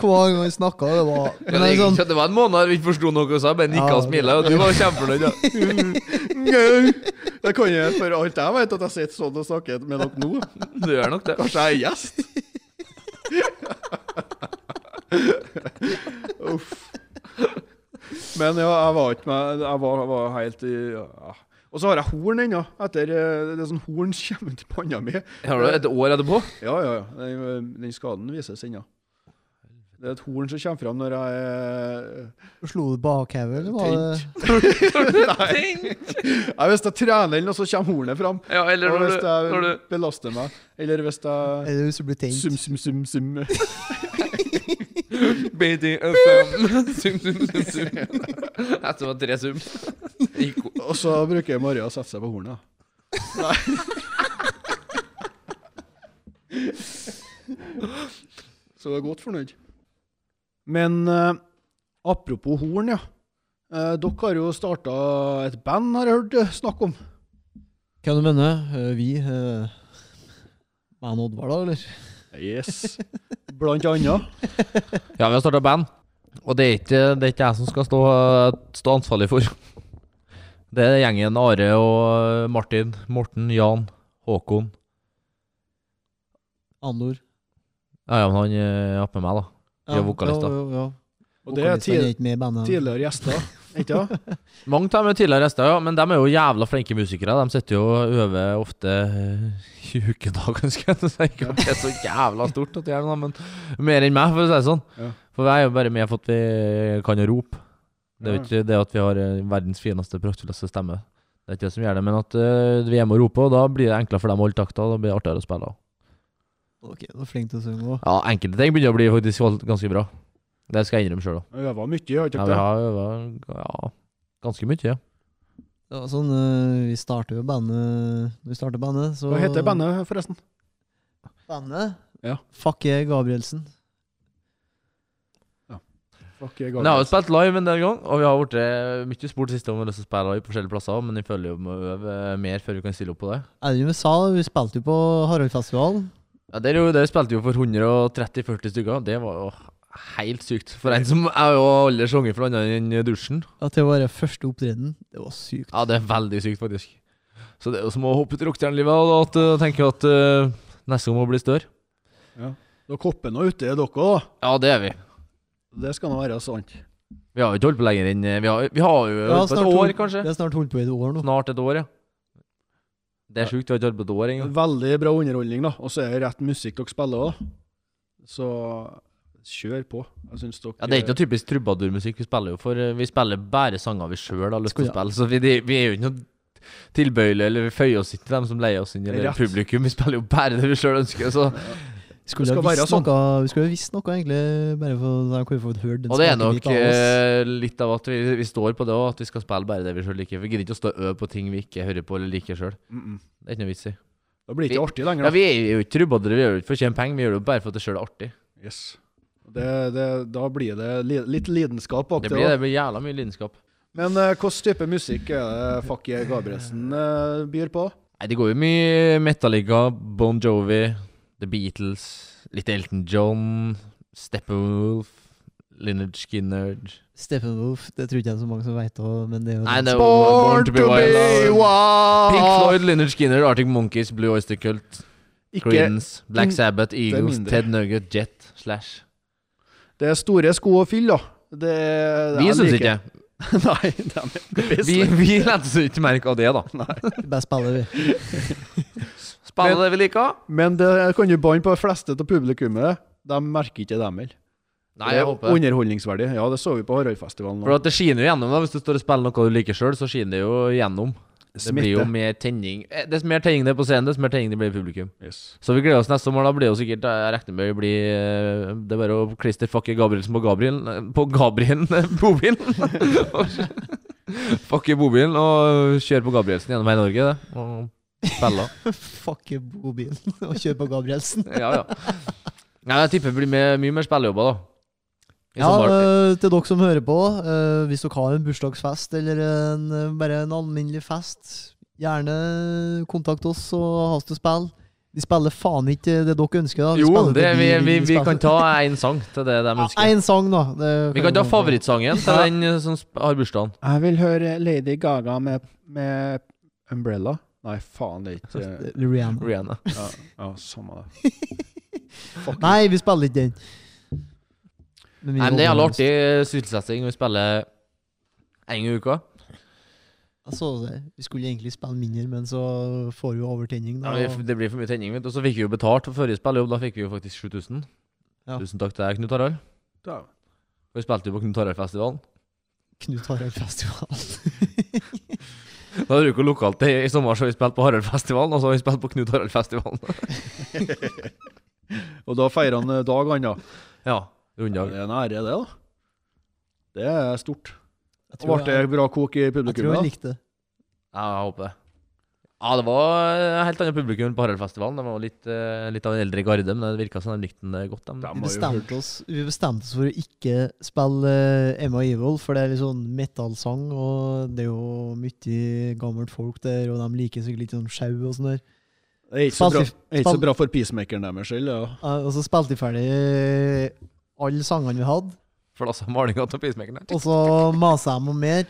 Hver gang jeg snakka, det var Men det, sånn det var en måned der vi ikke forsto noe hun sa, bare nikka Ja. og smila, og du var kjempefornøyd. Ja. Det kan jeg for alt jeg vet at jeg sitter sånn og snakker med dere nå. Du gjør nok det. Kanskje jeg er gjest? Uff. Men ja, jeg var ikke med Jeg var, var helt i ja. Og så har jeg horn ennå. Etter eh, Det sånn horn kommer ut i panna mi. Har du et år etterpå? Ja, ja, ja. Den, den skaden vises ennå. Det er et horn som kommer fram når jeg er Slo du bakhodet, eller var det Nei. Nei, hvis jeg trener eller noe, så kommer hornet fram. Ja, eller Og når hvis du, jeg når du belaster meg. Eller hvis jeg Eller hvis du blir tent? Sum, sum, sum, sum. BDSM Sum, sum, sum, sum. Etter det var tre sum. Gikk Og så bruker Maria å sette seg på hornet. Nei. så jeg er godt fornøyd. Men eh, apropos horn, ja. Eh, dere har jo starta et band, har jeg hørt eh, snakk om. Hva du mener Eh, Vi uh, Meg og Oddvar, da, eller? Yes. Blant annet. Ja, vi har starta band. Og det er, ikke, det er ikke jeg som skal stå, stå ansvarlig for. Det er gjengen Are og Martin, Morten, Jan, Håkon. Andor. Ja, ja, men han er oppe med meg, da. Er vokalister. Ja, ja, ja. Og det er tid, tidligere gjester, ikke sant? Mange av dem er tidligere gjester, ja, men de er jo jævla flinke musikere. De sitter jo og øver ofte eh, i ukedagen, skal jeg si. Ikke at det er så jævla stort at de gjør men mer enn meg, for å si det sånn. Ja. For vi er jo bare med for at vi kan rope. Det er jo ikke det at vi har eh, verdens fineste, praktfulleste stemme. Det er ikke det som gjør det, men at eh, vi er med og roper, og da blir det enklere for dem å holde takta, da blir det artigere å spille. Ok, du er flink til å synge òg. Ja, enkelte ting begynner å bli faktisk ganske bra. Det skal jeg innrømme sjøl òg. Øva mye, har ikke Ja, vi det? ja, ganske mye, ja. Det var sånn, eh, vi starter jo bandet Når vi starter bandet, så Hva heter bandet, forresten? Bandet? Ja. Fakke Gabrielsen. Fuck, jeg Gabrielsen. jeg har jo spilt live en del ganger, og vi har blitt mye spurt siste om vi har lyst til å spille live på forskjellige plasser, men vi føler jo vi må øve mer før vi kan stille opp på det. Er det jo vi sa, vi spilte jo på Haraldfestivalen. Ja, Der, jo, der spilte vi jo for 130-40 stykker. Det var jo helt sykt. For en som er jo aldri sunget for annet enn dusjen. At det var første opptreden. Det var sykt. Ja, det er veldig sykt, faktisk. Så det er jo som å hoppe ut i rockestjernelivet og at, uh, tenke at uh, neste gang må bli større. Dere hopper nå ute, dere òg. Ja, det er vi. Det skal nå være sant. Vi har jo ikke holdt på lenger enn Vi har, vi har jo Ja, et år, kanskje. Vi har snart holdt på i et år nå. Snart et år, ja. Det er sjukt. Du har ikke holdt på et år engang. Veldig bra underholdning, da. Og så er det rett musikk dere spiller òg. Så kjør på. Jeg syns dere Ja, Det er ikke noe typisk trubadurmusikk vi spiller jo for. eh, Vi spiller bare sanger vi sjøl har lyst til å spille. Så vi, vi er jo ikke noe tilbøyelige, eller vi føyer oss ikke til dem som leier oss inn, eller Rett. publikum. Vi spiller jo bare det vi sjøl ønsker. Så. Skulle ha visst sånn. noe, vi skulle ha visst noe, egentlig, bare for at de kunne fått hørt Og det er nok litt, av eh, litt av at vi, vi står på det òg, at vi skal spille bare det vi sjøl liker. Vi gidder ikke å stå og øve på ting vi ikke hører på eller liker sjøl. Mm -mm. Det er ikke noe vits i. Da blir det ikke artig lenger. Ja, Vi er jo ikke trubadere, vi gjør det ikke for å tjene penger, vi gjør det bare for at det sjøl er artig. Yes. Det, det, da blir det li litt lidenskap bak Det det. blir, det blir jævla mye lidenskap. Men uh, hvilken type musikk er det Fakki Gabrielsen uh, byr på? Nei, det går jo mye Metallica, Bon Jovi, The Beatles, litt Elton John, Steppenwolf, Lynyrd Skinner Steppenwolf, det tror ikke jeg er så mange som vet òg, men det er jo Nei, det er Born to be Wild. Pink Floyd, Lynyrd Skinner, Arctic Monkeys, Blue Oyster Cult, Creedence, Black Sabbath, Eagles. Ted Nugget, Jet, Slash. det er store sko å fylle, da. Det, Vi jeg syns ikke Nei, det er Vi, vi lar oss ikke merke av det, da. Bare spiller, vi. Spille det vi liker. Men det kan jo banne på de fleste av publikummet. De merker ikke dem heller. Nei, jeg er håper. Underholdningsverdig. Ja, det så vi på Haraldfestivalen. For at det skiner jo gjennom. da Hvis du står og spiller noe du liker sjøl, så skiner det jo gjennom. Det blir jo mer tenning Eh, Dess mer tenning det er på scenen, dess mer tenning det blir i publikum. Yes. Så vi gleder oss neste sommer. Da blir det jo sikkert Jeg regner med det blir eh, Det er bare å klistre fucke Gabrielsen på Gabriel eh, På Gabriel bobilen. fucke bobilen og kjøre på Gabrielsen gjennom hele Norge, det. Og spille. Fucke bobilen og kjør på Gabrielsen. Ja, ja. Nei, jeg tipper det blir med, mye mer spillejobber, da. I Ja, sommer. øh, til dere som hører på, øh, hvis dere har en bursdagsfest eller en, øh, bare en alminnelig fest, gjerne kontakt oss og ha oss til å spille. Vi spiller faen ikke det dere ønsker, da. Vi Jo, det, vi, vi, vi kan ta én sang til det de Ja. En sang, da. Det Vi kan ta favorittsangen til den eh, som har bursdagen. Jeg vil høre Lady Gaga med, med Umbrella. Nei, faen, det er ikke Rihanna. Rihanna. Ja, ja samme det. Fuck. Nei, vi spiller ikke den. Men Nei, men Det er jævlig artig eh, sysselsetting. Vi spiller en gang i uka. oss. Jeg så det. Vi skulle egentlig spille mindre, men så får vi overtenning. Ja, Da. Ja, det blir for mye tenning. vet du. Og så fikk vi jo betalt for forrige spillejobb. Da fikk vi jo faktisk 7000. Ja. Tusen takk til deg, Knut Harald. Da. Vi spilte jo på Knut Harald-festivalen. Knut Harald Festival. Da er du ikke lokalt i sommer, så vi spilt på Harald-festivalen, og så har vi spilt på Knut Harald-festivalen. Og da feirer han eh, Dag Anna. ja, Ja, runddag. det er en ære, det, da. Det er stort. Ble det bra kok i jeg tror publikum? jeg likte det. Ja, jeg håper det. Ja, det var et helt annet publikum på Haraldfestivalen. Det var litt, eh, litt av en eldre garde, men det virka som de likte den eh, godt. De. De Vi bestemte, oss, vi bestemte oss for å ikke spille eh, Emma Evil, for det er litt sånn metallsang, og det er jo mye gammelt folk der, og de liker sikkert litt sånn sjau og sånn der. Det er ikke så bra, er ikke så bra for peacemakeren deres skyld. Ja. Eh, Og så spilte vi ferdig eh, alle sangene vi hadde, For da sa malinga til peacemakeren der. og så masa de om mer.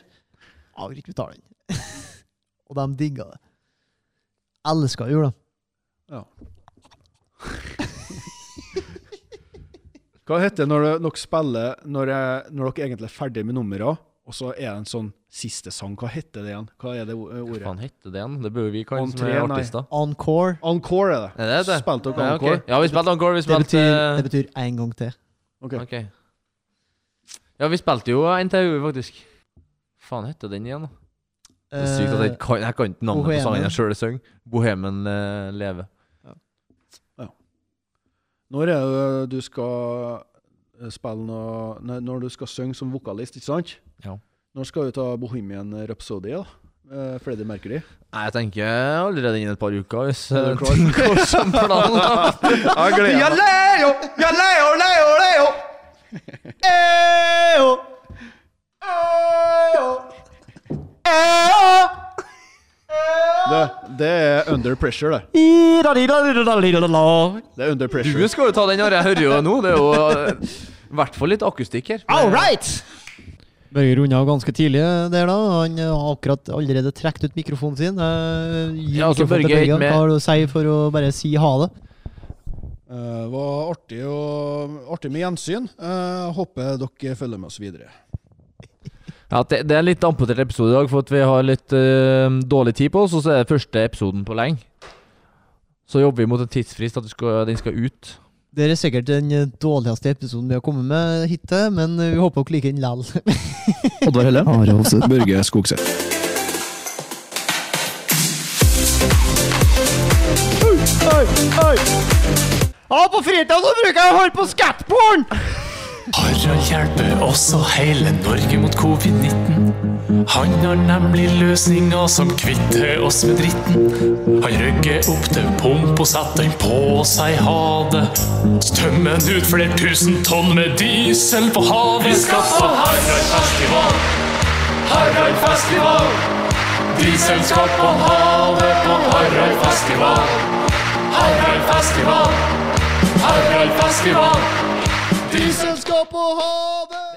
Ja, vi ikke betale den. og de digga det. Elska jula. da. Hva heter det når dere spiller når, jeg, når dere egentlig er ferdig med numrene, og så er det en sånn siste sang? Hva heter det igjen? Hva er det ordet? Hva faen heter det igjen? Det bør vi kanskje som er artister. Encore. Encore er det. Er det det? Spilte dere Ja, okay. ja, vi spilte encore. Vi Det spilte betyr, det betyr en gang til. Ok. Ok. Ja, vi spilte jo en til, gjorde vi faktisk. Faen heter den igjen, da? Det er sykt at jeg ikke kan, jeg kan ikke navnet på sangen jeg sjøl synger. Bohemen uh, leve. Når er det du skal eh, spille noe nei, Når du skal synge som vokalist, ikke sant? Ja. Når skal du ta Bohemian Rhapsody, da? Eh, Freddie Mercury? Nei, jeg tenker allerede innen et par uker, hvis eh, klar? ting går som planen. Jeg gleder meg. Det, er Under Pressure, det. Det er Under pressure. Du skal jo ta den her, jeg hører jo nå. Det er jo eh, i hvert fall litt akustikk her. All right! Børge runda ganske tidlig der, da. Han har akkurat allerede trukket ut mikrofonen sin. Eh, Ja, altså, Børge er ikke med. Hva har du å si for å bare si ha det? Eh, Det var artig, og, artig med gjensyn. Eh, håper dere følger med oss videre. Ja, det, det er en litt amputert episode i dag, for at vi har litt uh, dårlig tid på oss. Og så er det første episoden på lenge. Så jobber vi mot en tidsfrist at skal, den skal ut. Det er sikkert den eh, dårligste episoden vi har kommet med hittil, men eh, vi håper dere liker den likevel. Oddvar Helle. Are. Børge Skogseth. Ja, på fritida så bruker jeg å holde på skatporn! Harald hjelper også hele Norge mot covid-19. Han har nemlig løsninger som kvitter oss med dritten. Han rygger opp til pump og setter den på seg ha det. Tømmer ut flere tusen tonn med diesel på havet. Vi skal på Haraldfestival, Haraldfestival. Diesel skal på havet på Haraldfestival. Haraldfestival, Haraldfestival. Dieselskåp och havet